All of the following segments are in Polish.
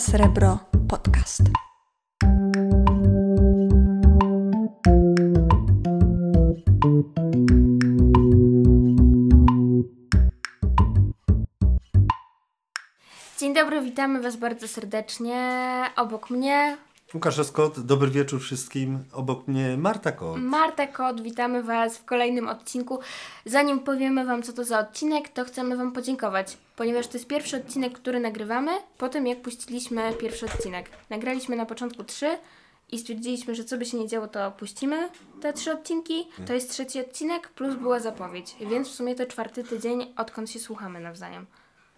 Srebro Podcast. Dzień dobry, witamy Was bardzo serdecznie. Obok mnie Łukasz Skot, dobry wieczór wszystkim. Obok mnie Marta Kot. Marta Kot, witamy Was w kolejnym odcinku. Zanim powiemy Wam, co to za odcinek, to chcemy Wam podziękować, ponieważ to jest pierwszy odcinek, który nagrywamy po tym, jak puściliśmy pierwszy odcinek. Nagraliśmy na początku trzy i stwierdziliśmy, że co by się nie działo, to puścimy te trzy odcinki. To jest trzeci odcinek, plus była zapowiedź, więc w sumie to czwarty tydzień, odkąd się słuchamy nawzajem.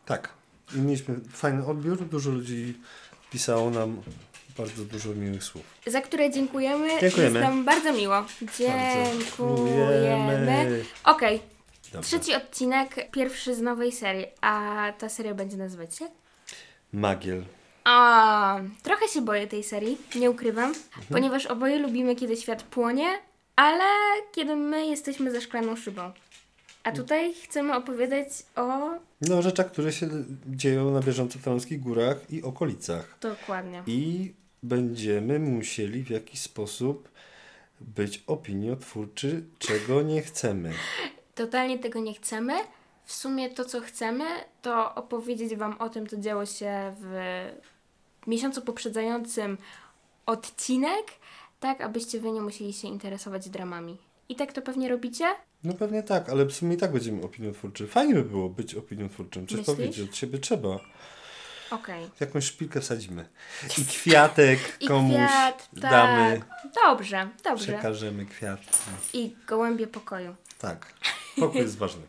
Tak. I mieliśmy fajny odbiór. Dużo ludzi pisało nam bardzo dużo miłych słów. Za które dziękujemy. Dziękujemy. Jest nam bardzo miło. Dziękujemy. Dziękujemy. Okej, Trzeci odcinek, pierwszy z nowej serii, a ta seria będzie nazywać się? Magiel. A, trochę się boję tej serii, nie ukrywam, Mhm. ponieważ oboje lubimy, kiedy świat płonie, ale kiedy my jesteśmy za szklaną szybą. A tutaj chcemy opowiadać o... No, rzeczach, które się dzieją na bieżąco w Tarnowskich Górach i okolicach. Dokładnie. I będziemy musieli w jakiś sposób być opiniotwórczy, czego nie chcemy. Totalnie tego nie chcemy. W sumie to, co chcemy, to opowiedzieć Wam o tym, co działo się w miesiącu poprzedzającym odcinek, tak abyście Wy nie musieli się interesować dramami. I tak to pewnie robicie? No pewnie tak, ale w sumie i tak będziemy opiniotwórczy. Fajnie by było być opiniotwórczym. Coś powiedzieć od siebie trzeba. Okej. Jakąś szpilkę wsadzimy. I kwiatek I komuś kwiat, tak. damy. Dobrze, dobrze. Przekażemy kwiat. I gołębie pokoju. Tak. Pokój jest ważny.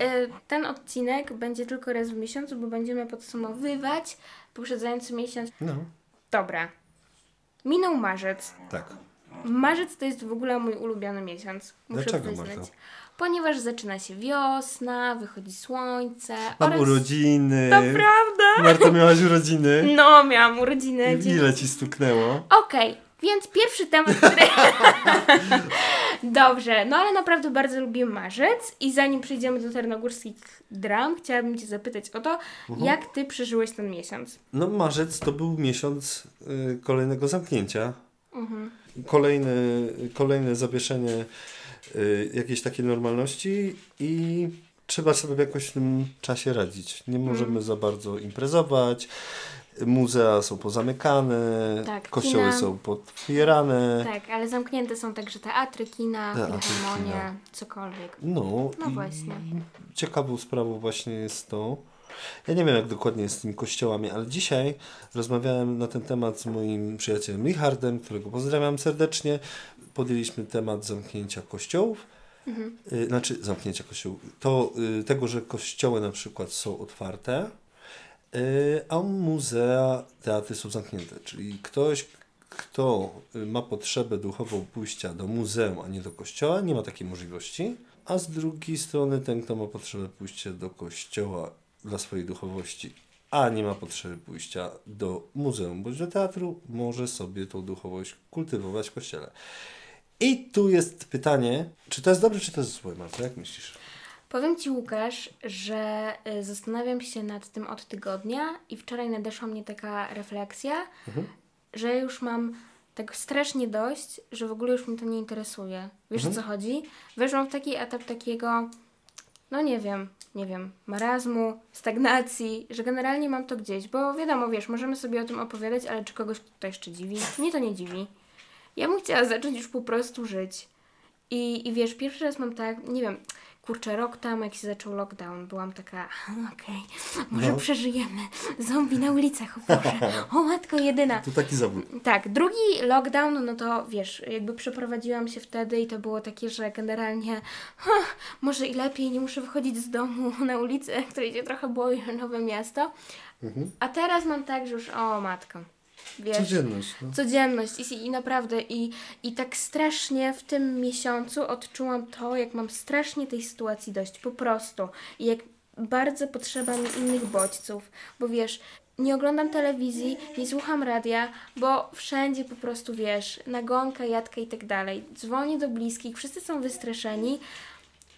Y, Ten odcinek będzie tylko raz w miesiącu, bo będziemy podsumowywać poprzedzający miesiąc. No, Dobra. Minął marzec. tak. Marzec to jest w ogóle mój ulubiony miesiąc. Muszę Dlaczego, przyznać. Marta? Ponieważ zaczyna się wiosna, wychodzi słońce. Mam oraz... urodziny. To prawda! Marta, miałaś urodziny? No, miałam urodziny. I ile ci stuknęło? Okej, więc pierwszy temat, który... Dobrze, no ale naprawdę bardzo lubię marzec i zanim przejdziemy do tarnogórskich dram, chciałabym Cię zapytać o to, Mhm. jak Ty przeżyłeś ten miesiąc? No marzec to był miesiąc y, kolejnego zamknięcia. Mhm. Kolejne, kolejne zawieszenie y, jakiejś takiej normalności i trzeba sobie jakoś w tym czasie radzić. Nie możemy Mhm. za bardzo imprezować. Muzea są pozamykane, Tak, kościoły kina. są potwierane. Tak, ale zamknięte są także teatry, kina, filharmonie, cokolwiek. No, No właśnie. ciekawą sprawą właśnie jest to. Ja nie wiem, jak dokładnie jest z tymi kościołami, ale dzisiaj rozmawiałem na ten temat z moim przyjacielem Richardem, którego pozdrawiam serdecznie. Podjęliśmy temat zamknięcia kościołów. Y, Znaczy, zamknięcia kościołów. To y, tego, że kościoły na przykład są otwarte, a muzea, teatry są zamknięte. Czyli ktoś, kto y, ma potrzebę duchową pójścia do muzeum, a nie do kościoła, nie ma takiej możliwości. A z drugiej strony ten, kto ma potrzebę pójścia do kościoła dla swojej duchowości, a nie ma potrzeby pójścia do muzeum bądź do teatru, może sobie tą duchowość kultywować w kościele. I tu jest pytanie, czy to jest dobre, czy to jest złe, Marta? Jak myślisz? Powiem Ci, Łukasz, że y, zastanawiam się nad tym od tygodnia i wczoraj nadeszła mnie taka refleksja, że już mam tak strasznie dość, że w ogóle już mnie to nie interesuje. Wiesz o co chodzi? Weszłam w taki etap takiego, no nie wiem, nie wiem, marazmu, stagnacji, że generalnie mam to gdzieś, bo wiadomo, wiesz, możemy sobie o tym opowiadać, ale czy kogoś to jeszcze dziwi? Mnie to nie dziwi. Ja bym chciała zacząć już po prostu żyć. I, I wiesz, pierwszy raz mam tak, nie wiem, kurczę, rok temu, jak się zaczął lockdown, byłam taka, okej, może No. przeżyjemy. Zombie na ulicach, o Boże, o matko jedyna. To taki zawód. Tak, drugi lockdown, no to wiesz, jakby przeprowadziłam się wtedy i to było takie, że generalnie ha, może i lepiej, nie muszę wychodzić z domu na ulicę, której się trochę boję, nowe miasto. A teraz mam tak, że już, o matko, wiesz. Codzienność. No. Codzienność i, i naprawdę i, i tak strasznie w tym miesiącu odczułam to, jak mam strasznie tej sytuacji dość, po prostu. I jak bardzo potrzeba mi innych bodźców, bo wiesz, nie oglądam telewizji, nie słucham radia, bo wszędzie po prostu wiesz, nagonka, jadka i tak dalej. Dzwonię do bliskich, wszyscy są wystraszeni,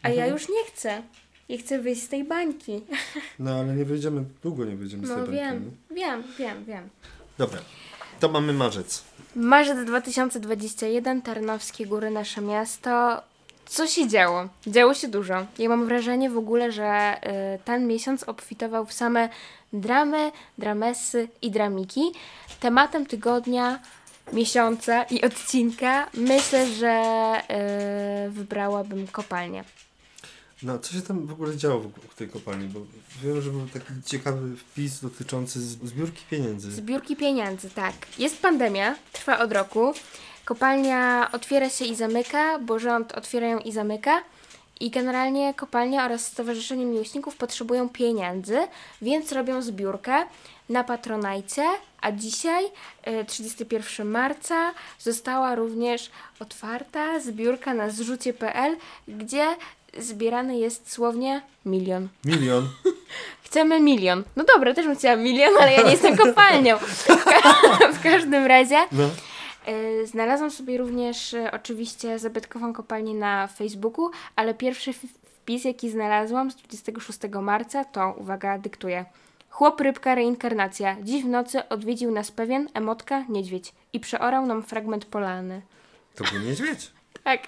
a ja już nie chcę. Ja chcę wyjść z tej bańki. No ale nie wyjdziemy, długo nie wyjdziemy z tej No bańki. wiem, wiem, wiem, wiem. Dobra, to mamy marzec. Marzec 2021, Tarnowskie Góry, nasze miasto. Co się działo? Działo się dużo. Ja mam wrażenie w ogóle, że y, ten miesiąc obfitował w same dramy, dramesy i dramiki. Tematem tygodnia, miesiąca i odcinka myślę, że y, wybrałabym kopalnię. No, co się tam w ogóle działo w tej kopalni? Bo wiem, że był taki ciekawy wpis dotyczący zbiórki pieniędzy. Zbiórki pieniędzy, tak. Jest pandemia, trwa od roku. Kopalnia otwiera się i zamyka, bo rząd otwiera ją i zamyka. I generalnie kopalnia oraz Stowarzyszenie Miłośników potrzebują pieniędzy, więc robią zbiórkę na Patronajcie, a dzisiaj, y, 31 marca, została również otwarta zbiórka na zrzucie.pl, gdzie zbierany jest słownie milion. Milion. Chcemy milion. No dobra, też bym chciała milion, ale ja nie jestem kopalnią. W, ka- w każdym razie No. y, znalazłam sobie również y, oczywiście zabytkową kopalnię na Facebooku, ale pierwszy wpis, jaki znalazłam z 26 marca, to, uwaga, dyktuję. Chłop, rybka, reinkarnacja. Dziś w nocy odwiedził nas pewien, emotka, niedźwiedź i przeorał nam fragment polany. To był niedźwiedź. Tak,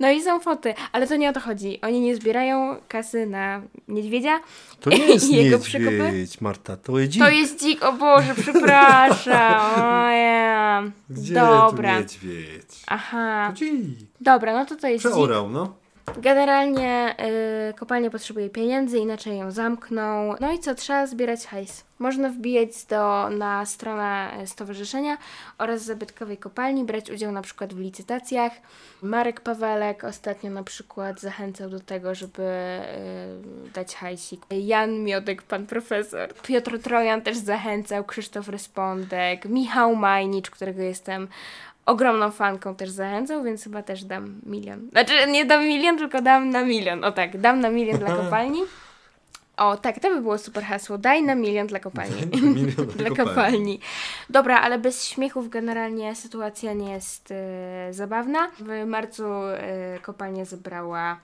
no i są foty, ale to nie o to chodzi. Oni nie zbierają kasy na niedźwiedzia. To nie jest i jego niedźwiedź. Marta, to jest dzik. To jest dzik, o Boże, przepraszam. O ja. Gdzie Dobra. tu niedźwiedź? Aha. To dzik. Dobra, no to to jest dzik. Przeorał, no. Generalnie y, kopalnia potrzebuje pieniędzy, inaczej ją zamkną. No i co, trzeba zbierać hajs. Można wbijać do, na stronę y, stowarzyszenia oraz zabytkowej kopalni, brać udział na przykład w licytacjach. Marek Pawelek ostatnio na przykład zachęcał do tego, żeby y, dać hajsik. Jan Miodek, pan profesor. Piotr Trojan też zachęcał, Krzysztof Respondek, Michał Majnicz, którego jestem ogromną fanką też zachęcał, więc chyba też dam milion. Znaczy nie dam milion, tylko dam na milion. O tak, dam na milion dla kopalni. O tak, to by było super hasło. Daj na milion dla kopalni. Milion dla kopalni. kopalni. Dobra, ale bez śmiechów generalnie sytuacja nie jest e, zabawna. W marcu e, kopalnia zebrała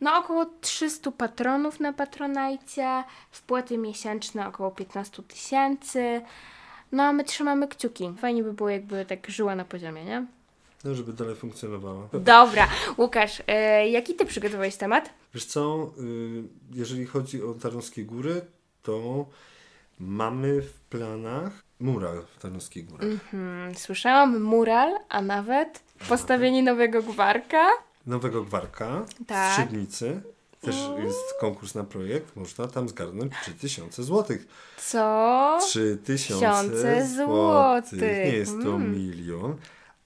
no około 300 patronów na Patronajcie, wpłaty miesięczne około 15 tysięcy. No a my trzymamy kciuki. Fajnie by było jakby tak żyła na poziomie, nie? No, żeby dalej funkcjonowała. Dobra, Łukasz, e, jaki ty przygotowałeś temat? Wiesz co, y, jeżeli chodzi o Tarnowskie Góry, to mamy w planach mural w Tarnowskich Górach. Hmm, słyszałam mural, a nawet postawienie nowego gwarka. Nowego Gwarka Tak. w Szybnicy. Też jest konkurs na projekt. Można tam zgarnąć 3000 złotych. Co? 3000 Tysiące złotych. złotych. Nie jest to Mm. milion,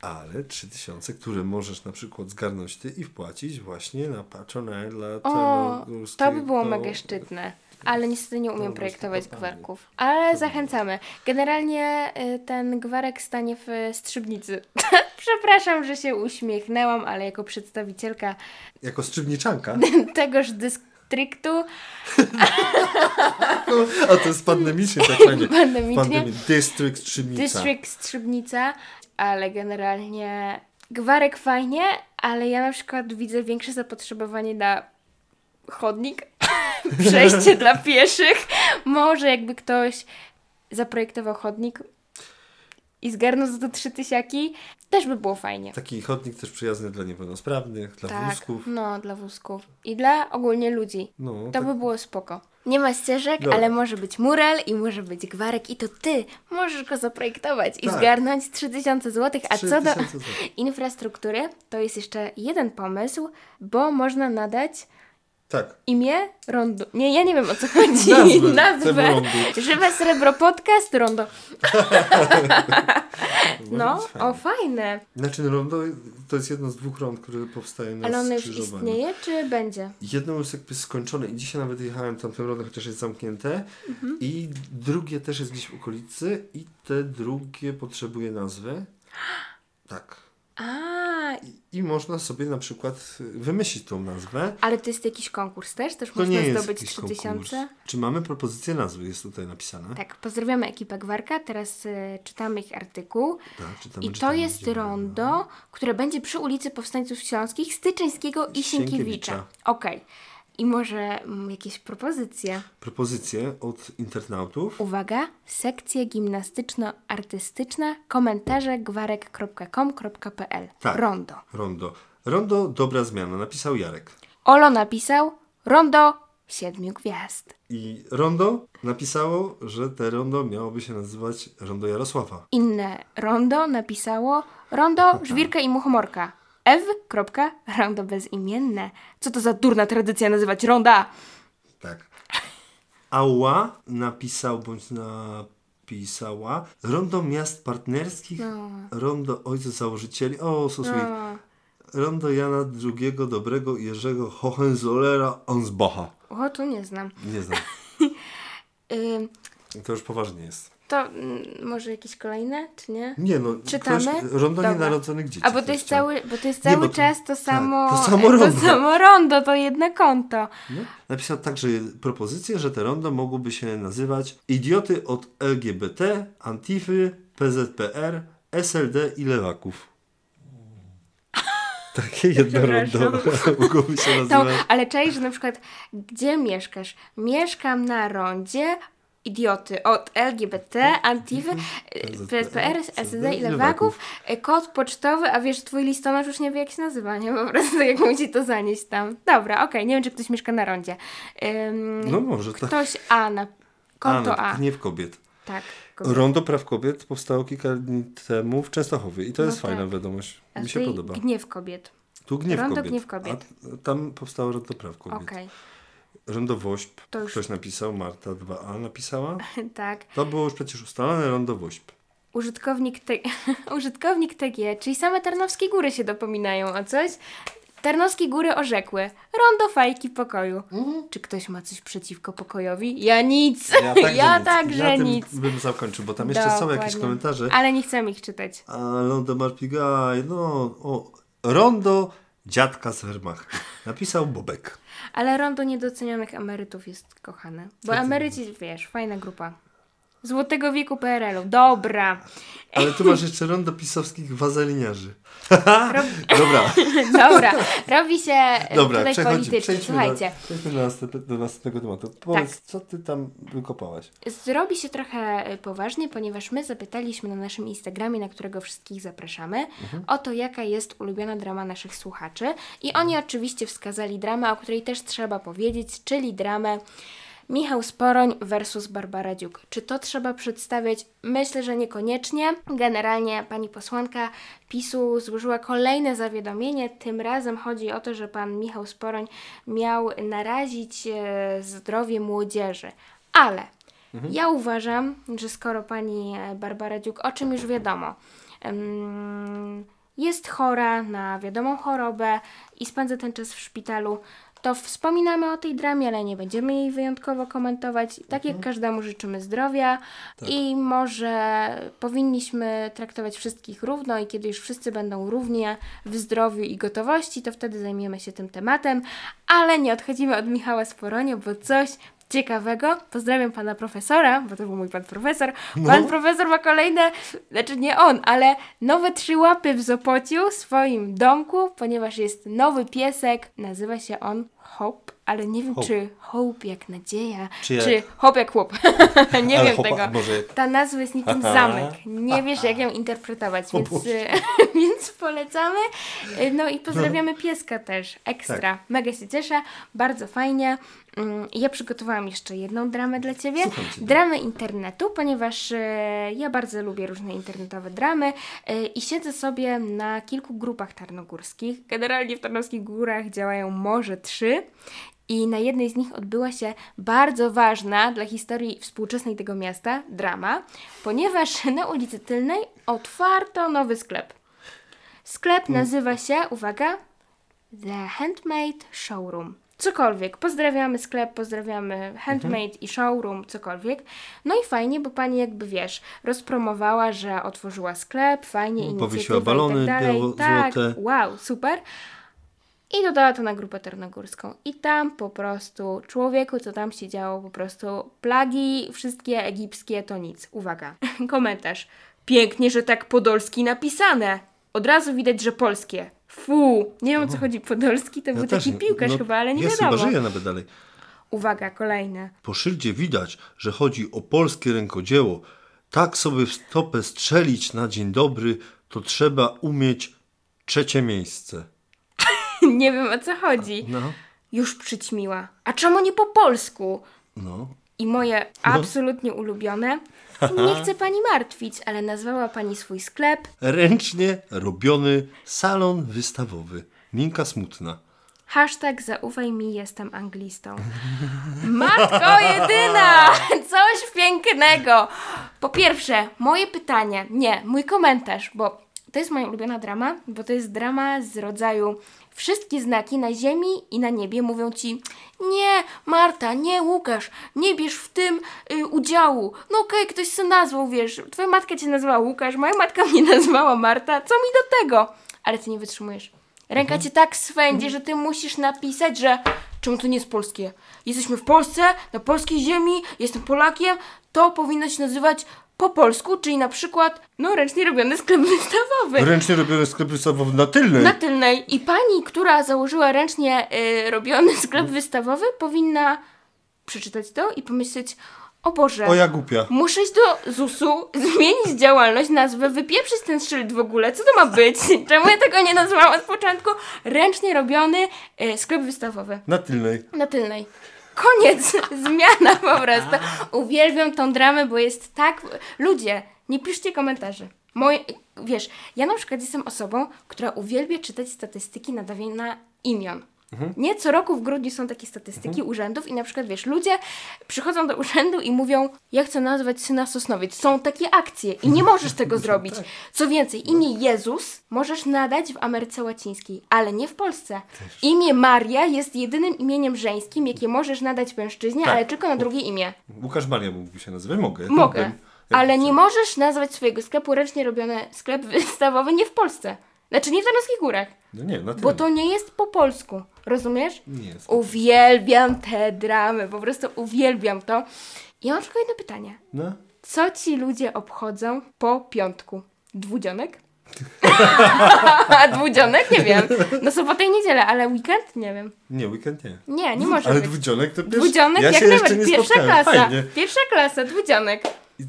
ale 3000, które możesz na przykład zgarnąć ty i wpłacić właśnie na Patronite dla O, Tarnogórskiej- to by było mega szczytne. Ale niestety nie umiem projektować gwarków. Ale zachęcamy. Generalnie y, ten gwarek stanie w Strzybnicy. Przepraszam, że się uśmiechnęłam, ale jako przedstawicielka Jako strzybniczanka. tegoż dystryktu A to jest pandemicznie tak fajnie. pandemicznie, Pandemii. District Strzybnica. District Strzybnica, ale generalnie gwarek fajnie, ale ja na przykład widzę większe zapotrzebowanie na chodnik, przejście dla pieszych. Może jakby ktoś zaprojektował chodnik i zgarnął za to trzy tysiaki, też by było fajnie. Taki chodnik też przyjazny dla niepełnosprawnych, dla tak, wózków. no dla wózków. I dla ogólnie ludzi. No, To tak, by było spoko. Nie ma ścieżek, Dobra. ale może być mural i może być gwarek i to ty możesz go zaprojektować i Tak. zgarnąć 3000 zł. A co do 3000 złotych. infrastruktury, to jest jeszcze jeden pomysł, bo można nadać Tak. imię rondo. Nie, ja nie wiem o co chodzi. Nazwę Nazwę. Żywe Srebro Podcast Rondo. No, być fajnie. o fajne. Znaczy no, rondo to jest jedno z dwóch rond, które powstają na Ale ono już istnieje, czy będzie? Jedno jest jakby skończone i dzisiaj nawet jechałem tam tym rodem, chociaż jest zamknięte Mhm. i drugie też jest gdzieś w okolicy i te drugie potrzebuje nazwy. Tak. A, I, I można sobie na przykład wymyślić tą nazwę. ale to jest jakiś konkurs też? Też To można nie jest zdobyć jakiś 3000? konkurs. Czy mamy propozycję nazwy? Jest tutaj napisane. Tak, pozdrawiamy ekipę Gwarka. Teraz y, czytamy ich artykuł. Tak, czytamy, I to czytamy, jest idziemy. rondo, które będzie przy ulicy Powstańców Śląskich, Styczyńskiego i Sienkiewicza. Sienkiewicza. Okej. I może mm, jakieś propozycje. Propozycje od internautów. Uwaga, sekcja gimnastyczno-artystyczna, komentarze gwarek.com.pl. Tak. Rondo. Rondo. Rondo, dobra zmiana, napisał Jarek. Olo napisał Rondo siedmiu gwiazd. I Rondo napisało, że te rondo miałoby się nazywać Rondo Jarosława. Inne Rondo napisało Rondo, żwirka i muchomorka. Ew. Rondo bezimienne. Co to za durna tradycja nazywać ronda? Tak. Ała napisał bądź napisała Rondo Miast Partnerskich, Rondo Ojców Założycieli, o, stosuj. No. Rondo Jana II Dobrego Jerzego Hohenzollera Onsbacha. O, to nie znam. Nie znam. Ym, To już poważnie jest. To mm, może jakieś kolejne, czy nie? Nie no, Czytamy? Rondo nienarodzonych dzieci. A bo to jest chciał. cały, bo to jest Nie, cały bo to- czas to tak, samo, to samo rondo. to samo rondo, to jedno konto. No. Napisał także propozycję, że te rondo mogłyby się nazywać Idioty od LGBT, Antify, PZPR, SLD i Lewaków. Takie jedno rondo mogłoby się To, nazywać. ale czaisz, że na przykład, gdzie mieszkasz? Mieszkam na rondzie, idioty od LGBT, Antify, PSPR, SED i lewaków, e, kod pocztowy, a wiesz, twój listonosz już nie wie jak się nazywa, nie? Po prostu jak musi to zanieść tam. Dobra, okej, nie wiem, czy ktoś mieszka na rondzie. Ym, No może tak. Ktoś A na konto A. no, Gniew kobiet. Tak. kobieta. Rondo Praw Kobiet powstało kilka dni temu w Częstochowie i to jest No fajna tak. wiadomość. A Mi się podoba. Gniew kobiet. Tu Gniew Rondo Kobiet. Gniew Kobiet. A tam powstało Rondo Praw Kobiet. Okej, Rondo Wośp. To już- Ktoś napisał, Marta 2A napisała. tak. To było już przecież ustalone Rondo Wośp. Użytkownik, te... Użytkownik TG, czyli same Tarnowskie Góry się dopominają o coś. Tarnowskie Góry orzekły. Rondo fajki pokoju. Czy ktoś ma coś przeciwko pokojowi? Ja nic. Ja także, Ja tym nic. bym zakończył, bo tam jeszcze są jakieś Dokładnie. komentarze. Ale nie chcemy ich czytać. A Rondo Marpigaj, no, o, Rondo dziadka z Wehrmachtu. Napisał Bobek. Ale rondo niedocenionych emerytów jest kochane. Bo emeryci, wiesz, fajna grupa. Złotego wieku PRL-u. Dobra. Ale tu masz jeszcze Rondo pisowskich wazeliniarzy. Dobra, Dobra. Robi się e, dobra, tutaj politycznie. Słuchajcie. przejdźmy następne, do następnego tematu. Powiedz, co ty tam wykopałaś? Zrobi się trochę y, poważnie, ponieważ my zapytaliśmy na naszym Instagramie, na którego wszystkich zapraszamy, o to, jaka jest ulubiona drama naszych słuchaczy. I oni oczywiście wskazali dramę, o której też trzeba powiedzieć, czyli dramę Michał Sporoń versus Barbara Dziuk. Czy to trzeba przedstawiać? Myślę, że niekoniecznie. Generalnie pani posłanka PiSu złożyła kolejne zawiadomienie. Tym razem chodzi o to, że pan Michał Sporoń miał narazić e, zdrowie młodzieży. Ale ja uważam, że skoro pani e, Barbara Dziuk, o czym już wiadomo, jest chora na wiadomą chorobę i spędza ten czas w szpitalu, to wspominamy o tej dramie, ale nie będziemy jej wyjątkowo komentować. Tak jak każdemu życzymy zdrowia i może powinniśmy traktować wszystkich równo i kiedy już wszyscy będą równie w zdrowiu i gotowości, to wtedy zajmiemy się tym tematem, ale nie odchodzimy od Michała Sporonia, bo coś ciekawego. Pozdrawiam pana profesora, bo to był mój pan profesor. Pan profesor ma kolejne, znaczy nie on, ale nowe trzy łapy w Zopociu, w swoim domku, ponieważ jest nowy piesek. Nazywa się on Hope, ale nie wiem Hope. czy Hope jak nadzieja, Czy czy, jak- Hope jak chłop. nie Ale wiem hopa- tego. może- Ta nazwa jest niczym zamek. Nie wiesz jak ją interpretować, więc, więc polecamy. No i pozdrawiamy pieska też. Ekstra. Tak. Mega się cieszę. Bardzo fajnie. Mm, Ja przygotowałam jeszcze jedną dramę dla Ciebie. Cię. Dramę internetu, ponieważ e, ja bardzo lubię różne internetowe dramy e, i siedzę sobie na kilku grupach tarnogórskich. Generalnie w Tarnowskich Górach działają może trzy. I na jednej z nich odbyła się bardzo ważna dla historii współczesnej tego miasta drama, ponieważ na ulicy Tylnej otwarto nowy sklep. Sklep nazywa się, uwaga, The Handmade Showroom. Cokolwiek. Pozdrawiamy sklep, pozdrawiamy Handmade i Showroom, cokolwiek. No i fajnie, bo pani jakby wiesz, rozpromowała, że otworzyła sklep, fajnie, inicjatywa Powiesiła i balony tak dalej. biało- tak, złote. wow, super. I dodała to na grupę tarnogórską. I tam po prostu, człowieku, co tam się działo, po prostu plagi, wszystkie egipskie, to nic. Uwaga, komentarz. Pięknie, że tak podolski napisane. Od razu widać, że polskie. Fu, nie wiem o co chodzi. Podolski to był taki piłkarz No, chyba, ale nie jest, wiadomo. chyba żyje nawet dalej. Uwaga, kolejne. Po szyldzie widać, że chodzi o polskie rękodzieło. Tak sobie w stopę strzelić na dzień dobry, to trzeba umieć trzecie miejsce. nie wiem o co chodzi. No, Już przyćmiła. A czemu nie po polsku? no. I moje absolutnie ulubione. Nie chcę pani martwić, ale nazwała pani swój sklep. Ręcznie robiony salon wystawowy. Minka smutna. Hashtag zaufaj mi, jestem anglistą. Matko jedyna! Coś pięknego! Po pierwsze, moje pytanie, nie, mój komentarz, bo to jest moja ulubiona drama, bo to jest drama z rodzaju wszystkie znaki na ziemi i na niebie mówią ci nie, Marta, nie, Łukasz, nie bierz w tym y, udziału. No okej, ktoś się nazwał, wiesz, twoja matka cię nazwała Łukasz, moja matka mnie nazwała Marta, co mi do tego? Ale ty nie wytrzymujesz. Ręka cię tak swędzi, że ty musisz napisać, że czemu to nie jest polskie? Jesteśmy w Polsce, na polskiej ziemi, jestem Polakiem, to powinno się nazywać po polsku, czyli na przykład, no ręcznie robiony sklep wystawowy. Ręcznie robiony sklep wystawowy na tylnej. Na tylnej. I pani, która założyła ręcznie y, robiony sklep wystawowy, powinna przeczytać to i pomyśleć, o Boże, O ja głupia. muszę iść do ZUS-u, zmienić działalność, nazwę, wypieprzyć ten szyld w ogóle. Co to ma być? Czemu ja tego nie nazwałam od początku? Ręcznie robiony y, sklep wystawowy. Na tylnej. Na tylnej. Koniec! Zmiana po prostu. Uwielbiam tą dramę, bo jest tak... Ludzie, nie piszcie komentarzy. Moje, wiesz, ja na przykład jestem osobą, która uwielbia czytać statystyki nadawania imion. Nie, co roku w grudniu są takie statystyki urzędów i na przykład, wiesz, ludzie przychodzą do urzędu i mówią, ja chcę nazwać syna Sosnowiec. Są takie akcje i nie możesz tego zrobić. Co więcej, imię Jezus możesz nadać w Ameryce Łacińskiej, ale nie w Polsce. Imię Maria jest jedynym imieniem żeńskim, jakie możesz nadać mężczyźnie, Tak. ale tylko na drugie imię. Łukasz Maria mógłby się nazywać. Mogę. Mogę. Ale nie możesz nazwać swojego sklepu ręcznie robiony sklep wystawowy nie w Polsce. Znaczy nie w Tarnowskich Górach. No nie, na tylnej. Bo to nie jest po polsku. Rozumiesz? Nie jest. Uwielbiam te dramy, po prostu uwielbiam to. Ja mam tylko jedno pytanie. No. Co ci ludzie obchodzą po piątku? Dwudzionek? Dwudzionek? Nie wiem. No sobotę i niedzielę, ale weekend? Nie wiem. Nie, weekend nie. Nie, nie może Ale być. dwudzionek to pierwszy... Dwudzionek ja jak najbardziej. Pierwsza klasa. Fajnie. Pierwsza klasa, dwudzionek.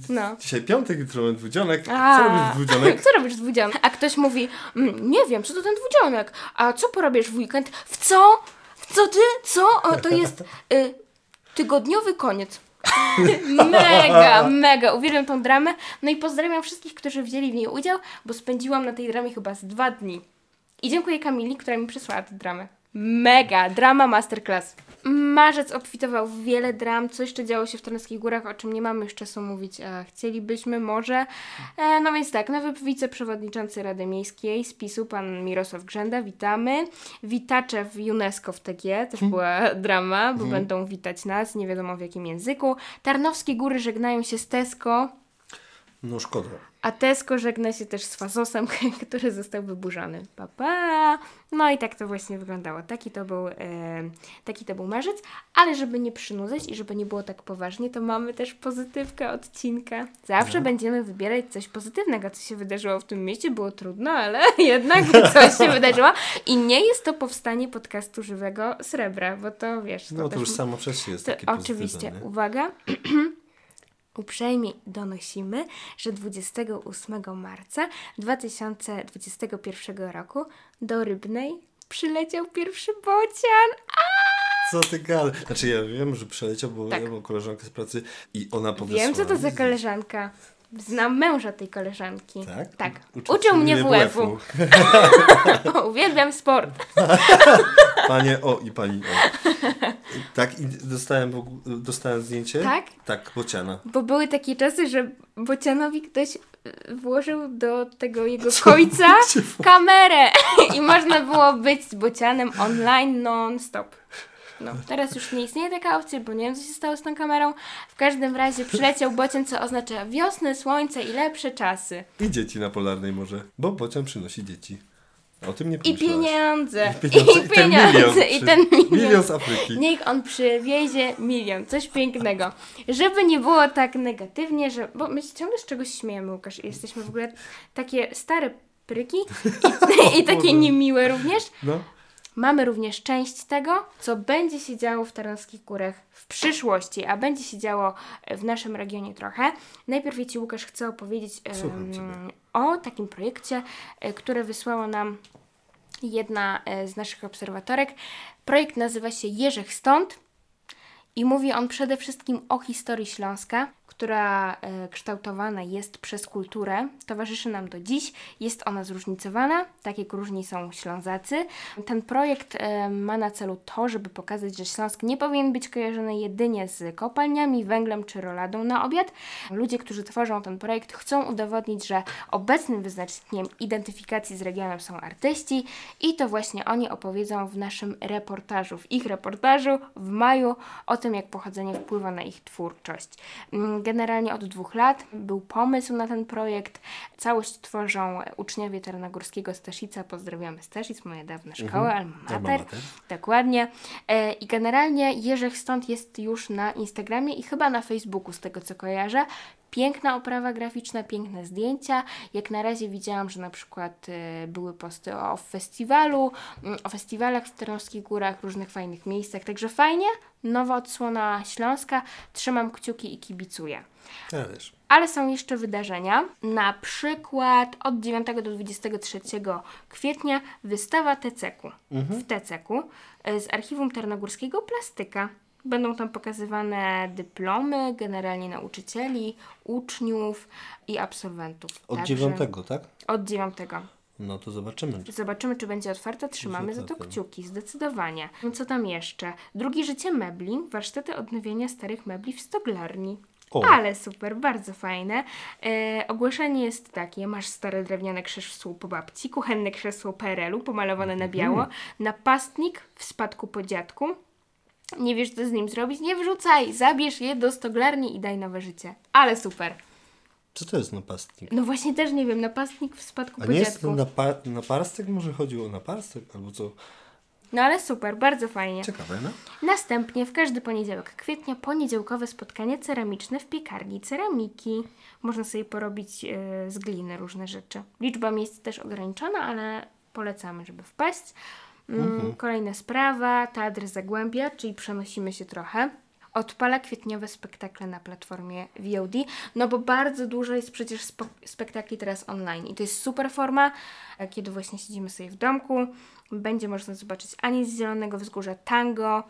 No. Dzisiaj piątek, jutro dwudzionek. A, Co robisz dwudzionek? Co robisz dwudzionek? A ktoś mówi, mm, nie wiem, co to ten dwudzionek? A co porabiasz w weekend? W co? W co ty? Co? O, to jest y, tygodniowy koniec. mega, mega. Uwielbiam tą dramę. No i pozdrawiam wszystkich, którzy wzięli w niej udział, bo spędziłam na tej dramie chyba z dwa dni. I dziękuję Kamili, która mi przysłała tę dramę. Mega, drama masterclass. Marzec obfitował w wiele dram, co jeszcze działo się w Tarnowskich Górach, o czym nie mamy już czasu mówić, a chcielibyśmy może. E, no więc tak, nowy wiceprzewodniczący Rady Miejskiej z PiSu, pan Mirosław Grzenda, witamy. Witacze w UNESCO w TG, też była drama, bo będą witać nas, nie wiadomo w jakim języku. Tarnowskie Góry żegnają się z Tesco, No szkoda. A Tesco żegna się też z Fazosem, który został wyburzony. Pa, pa. No i tak to właśnie wyglądało. Taki to, był, e, taki to był marzec, ale żeby nie przynudzać i żeby nie było tak poważnie, to mamy też pozytywkę odcinka. Zawsze będziemy wybierać coś pozytywnego, co się wydarzyło w tym mieście. Było trudno, ale jednak coś się wydarzyło. I nie jest to powstanie podcastu żywego srebra, bo to wiesz. To No to już samo przez się jest to oczywiście, uwaga. Uprzejmie donosimy, że 28 marca 2021 roku do Rybnej przyleciał pierwszy bocian. Co ty gadasz? Znaczy ja wiem, że przeleciał, bo Tak. ja mam koleżankę z pracy i ona powysłała. Wiem, co to za koleżanka. Znam męża tej koleżanki. Tak? Tak. Uczył Uczył mnie WF-u. Uwielbiam sport. Panie o i pani o. Tak, i dostałem, dostałem zdjęcie. Tak? Tak, bociana. Bo były takie czasy, że bocianowi ktoś włożył do tego jego wło- kamerę i można było być z bocianem online non-stop. No, teraz już nie istnieje taka opcja, bo nie wiem, co się stało z tą kamerą. W każdym razie przyleciał bocian, co oznacza wiosnę, słońce i lepsze czasy. I dzieci na Polarnej może, bo bocian przynosi dzieci. O tym nie I pomyślałaś. pieniądze. I pieniądze. I pieniądze. I ten milion. Milion z Afryki. Niech on przywiezie milion, coś pięknego. Żeby nie było tak negatywnie, że. Bo my się ciągle z czegoś śmiejemy, Łukasz. Jesteśmy w ogóle takie stare pryki i, i takie niemiłe również. No. Mamy również część tego, co będzie się działo w Tarnowskich Górach w przyszłości, a będzie się działo w naszym regionie trochę. Najpierw ja Ci, Łukasz, chcę opowiedzieć ciebie. o takim projekcie, e, które wysłała nam jedna e, z naszych obserwatorek. Projekt nazywa się Jerzech Stąd i mówi on przede wszystkim o historii Śląska, która e, kształtowana jest przez kulturę, towarzyszy nam do dziś. Jest ona zróżnicowana, tak jak różni są Ślązacy. Ten projekt e, ma na celu to, żeby pokazać, że Śląsk nie powinien być kojarzony jedynie z kopalniami, węglem czy roladą na obiad. Ludzie, którzy tworzą ten projekt, chcą udowodnić, że obecnym wyznacznikiem identyfikacji z regionem są artyści i to właśnie oni opowiedzą w naszym reportażu, w ich reportażu w maju o tym, jak pochodzenie wpływa na ich twórczość. Generalnie od dwóch lat był pomysł na ten projekt. Całość tworzą uczniowie Tarnogórskiego Staszica. Pozdrawiamy Staszic, moja dawna szkoła, alma Alma mater. mater. Dokładnie. E, I generalnie Jerzech Stąd jest już na Instagramie i chyba na Facebooku, z tego co kojarzę. Piękna oprawa graficzna, piękne zdjęcia. Jak na razie widziałam, że na przykład e, były posty o festiwalu, mm, o festiwalach w Tarnowskich Górach, różnych fajnych miejscach. Także fajnie. Nowa odsłona Śląska. Trzymam kciuki i kibicuję. Ja też. Ale są jeszcze wydarzenia. Na przykład od 9 do 23 kwietnia wystawa TCK-u. W TCK-u e, z Archiwum Tarnogórskiego Plastyka. Będą tam pokazywane dyplomy generalnie nauczycieli, uczniów i absolwentów. Od Także- dziewiątego, tak? Od 9. No to zobaczymy. Zobaczymy, czy będzie otwarta. Trzymamy za to kciuki, zdecydowanie. Co tam jeszcze? Drugie życie mebli, warsztaty odnowienia starych mebli w stoglarni. O. Ale super, bardzo fajne. E, ogłoszenie jest takie: masz stare drewniane krzesło po babci, kuchenne krzesło PRL-u pomalowane na biało, napastnik w spadku po dziadku. Nie wiesz, co z nim zrobić? Nie wrzucaj! Zabierz je do stoglarni i daj nowe życie. Ale super. Co to jest napastnik? No właśnie też nie wiem, napastnik w spadku A nie jest to napa- naparstek? Może chodziło o naparstek? Albo co? No ale super, bardzo fajnie. Ciekawe, no? Następnie w każdy poniedziałek kwietnia poniedziałkowe spotkanie ceramiczne w piekarni ceramiki. Można sobie porobić e, z gliny różne rzeczy. Liczba miejsc też ograniczona, ale polecamy, żeby wpaść. Mm, Kolejna sprawa, Teatr Zagłębia, czyli przenosimy się trochę. Odpala kwietniowe spektakle na platformie VOD, no bo bardzo dużo jest przecież spo- spektakli teraz online i to jest super forma, e, kiedy właśnie siedzimy sobie w domku. Będzie można zobaczyć Ani z Zielonego Wzgórza Tango,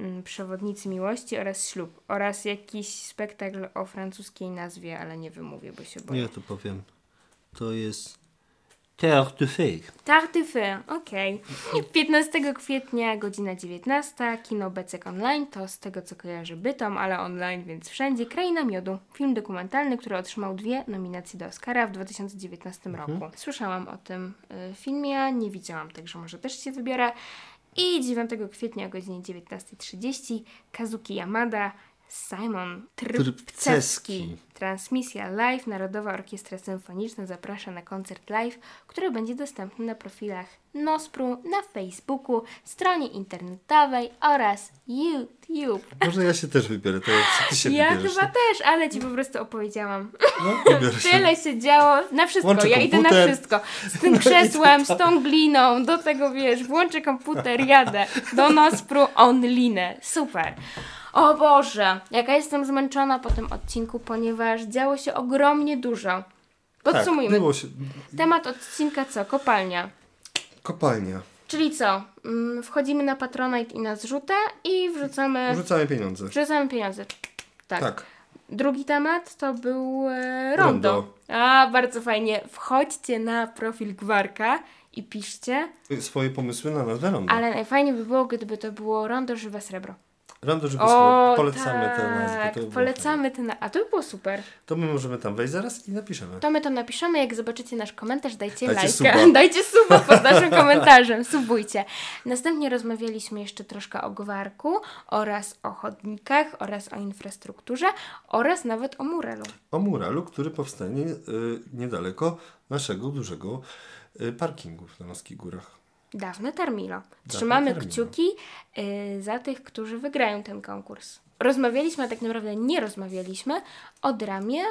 mm, Przewodnicy Miłości oraz Ślub oraz jakiś spektakl o francuskiej nazwie, ale nie wymówię, bo się boję. Ja to powiem. To jest Tarty Fy, okej. 15 kwietnia, godzina 19, kino Becek Online, to z tego co kojarzy Bytom, ale online, więc wszędzie. Kraina Miodu, film dokumentalny, który otrzymał dwie nominacje do Oscara w 2019 roku. Słyszałam o tym y, filmie, nie widziałam, także może też się wybiorę. I 9 kwietnia o godzinie 19.30 Kazuki Yamada, Simon. Trypcewski. Transmisja live Narodowa Orkiestra Symfoniczna zaprasza na koncert live, który będzie dostępny na profilach Nospru, na Facebooku, stronie internetowej oraz YouTube. Może ja się też wybiorę, to jak ty się Ja wybierzesz. chyba też, ale ci po prostu opowiedziałam. No, się. Tyle się działo, na wszystko, Włączę ja idę na komputer. wszystko. Z tym krzesłem, z tą gliną, do tego wiesz, włączę komputer, jadę do Nospru online. Super. O Boże, jaka jestem zmęczona po tym odcinku, ponieważ działo się ogromnie dużo. Podsumujmy. Tak, było się. Temat odcinka co? Kopalnia. Kopalnia. Czyli co? Mm, Wchodzimy na Patronite i na zrzutę i wrzucamy, Wrzucamy pieniądze. wrzucamy pieniądze. Tak. Tak. Drugi temat to był e, rondo. Rondo. A, bardzo fajnie. Wchodźcie na profil Gwarka i piszcie, Swoje pomysły na nazwę rondo. ale najfajniej by było, gdyby to było rondo żywe srebro. Rondo żeby O, słowo. Polecamy tak, te nazwy. To polecamy te na... A to by było super. To my możemy tam wejść zaraz i napiszemy. To my to napiszemy, jak zobaczycie nasz komentarz, dajcie, Dajcie lajka. suba. Dajcie suba pod naszym komentarzem, subujcie. Następnie rozmawialiśmy jeszcze troszkę o gwarku oraz o chodnikach oraz o infrastrukturze oraz nawet o murelu. O muralu, który powstanie y, niedaleko naszego dużego y, parkingu w Tarnowskich Górach. Dawne Termilo. Trzymamy Termilo. kciuki y, za tych, którzy wygrają ten konkurs. Rozmawialiśmy, a tak naprawdę nie rozmawialiśmy o dramie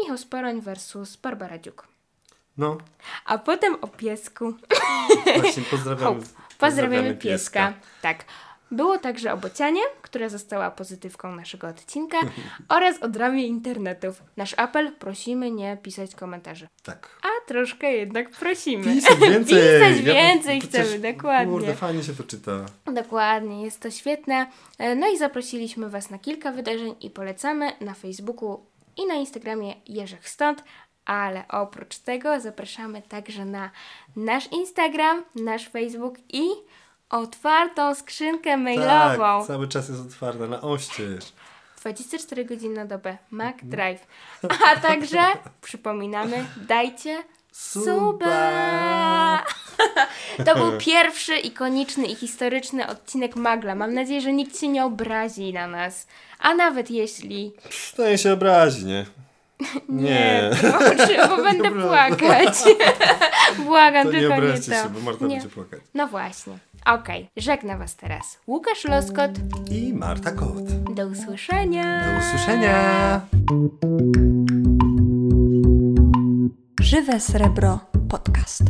Michał Sporoń versus Barbara Dziuk. No, A potem o piesku. właśnie pozdrawiamy. Hope. Pozdrawiamy pieska. Tak. Było także o Bocianie, która została pozytywką naszego odcinka oraz o dramie internetów. Nasz apel, prosimy nie pisać komentarzy. Tak. A troszkę jednak prosimy. Pisać więcej! Pisać Ja- więcej to chcemy, dokładnie. Kurde, fajnie się to czyta. Dokładnie, jest to świetne. E, No i zaprosiliśmy Was na kilka wydarzeń i polecamy na Facebooku i na Instagramie Jerzych Stąd, ale oprócz tego zapraszamy także na nasz Instagram, nasz Facebook i otwartą skrzynkę mailową. Tak, cały czas jest otwarta na oścież. 24 godziny na dobę, Mac Mhm. Drive. A także, przypominamy, dajcie suba! To był pierwszy ikoniczny i historyczny odcinek Magla. Mam nadzieję, że nikt się nie obrazi na nas. A nawet jeśli... To nie się obrazi, nie? Nie. proszę, bo będę Dobra. płakać. Błagam, To nie tylko nie obraźcie to. się, bo Marta Nie. będzie płakać. No właśnie. Okej, żegna Was teraz Łukasz Loskot. I Marta Kot. Do usłyszenia. Do usłyszenia! Żywe Srebro Podcast.